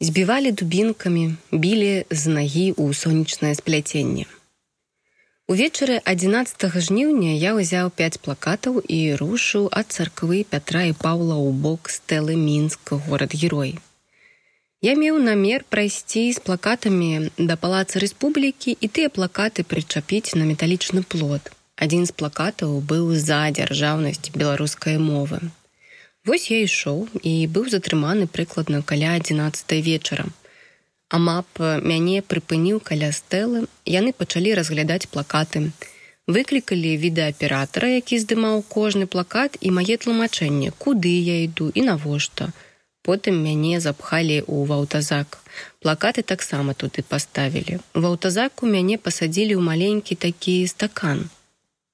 збівалі дубінкамі, білі з нагі ў сонечнае спляценне. Увечары 11 жніўня я ўзяў 5 плакатаў і рушыў ад царквы Пятра і Паўла ў бок стэлы мінск горад-герой. Я меў намер прайсці з плакатамі да палаца рэспублікі і тыя плакаты прычапіць на металічны плод. Адзін з плакатаў быў за дзяржаўнасць беларускай мовы. Вось я ішоў і быў затрыманы прыкладна каля 11 вечара. Амап мяне прыпыніў каля стэлы, яны пачалі разглядаць плакаты. Выклікалі відэааператара, які здымаў кожны плакат і мае тлумачэнне, куды я іду і навошта. Потым мяне запхалі ў ваўтазак. Плакаты таксама туды паставілі. У ваўтазаку мяне пасадзілі ў маленькі такі стакан.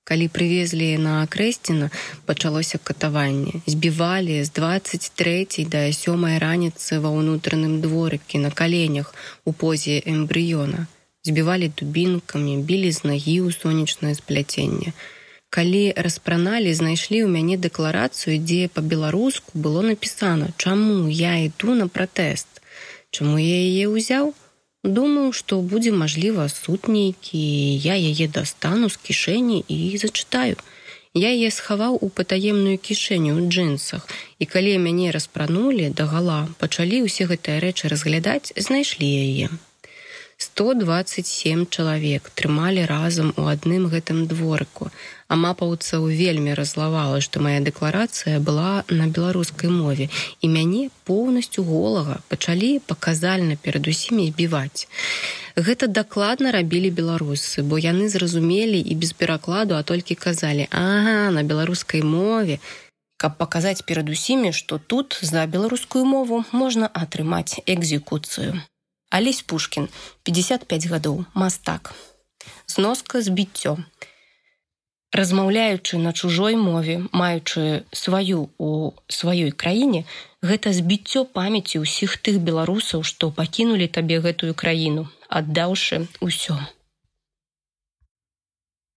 Калі прывезлі на акрэсціна, пачалося катаванне. Збівалі з 23 да сёмай раніцы ва ўнутраным дворыкі на каленях у позе эмбрыёна. Збівалі дубінкамі, білі з нагі ў сонечнае спляценне. Калі распраналі, знайшлі ў мяне дэкларацыю, дзе па-беларуску было напісана, чаму я іду на пратэст. Чаму я яе ўзяў? Думаў што будзе мажліва суд нейкі я яе дастану з кішэні і зачытаю я яе схаваў у патаемную кішэню ў джинсах і калі мяне распранулі да гала пачалі ўсе гэтыя рэчы разглядаць знайшлі яе 127 чалавек трымалі разам у адным гэтым дворыку. А мапаўцаў вельмі разлавала што моя дэкларацыя была на беларускай мове. І мяне поўнасцю голага пачалі паказальна перад усімі збіваць. Гэта дакладна рабілі беларусы бо яны зразумелі і без перакладу а толькі казалі ага на беларускай мове каб паказаць перад усімі што тут за беларускую мову можна атрымаць экзекуцыю алесь пушкин 55 гадоў мастак. Зноска збіццё размаўляючы на чужой мове маючы сваю у сваёй краіне гэта збіццё памяці ўсіх тых беларусаў што пакінулі табе гэтую краіну аддаўшы ўсё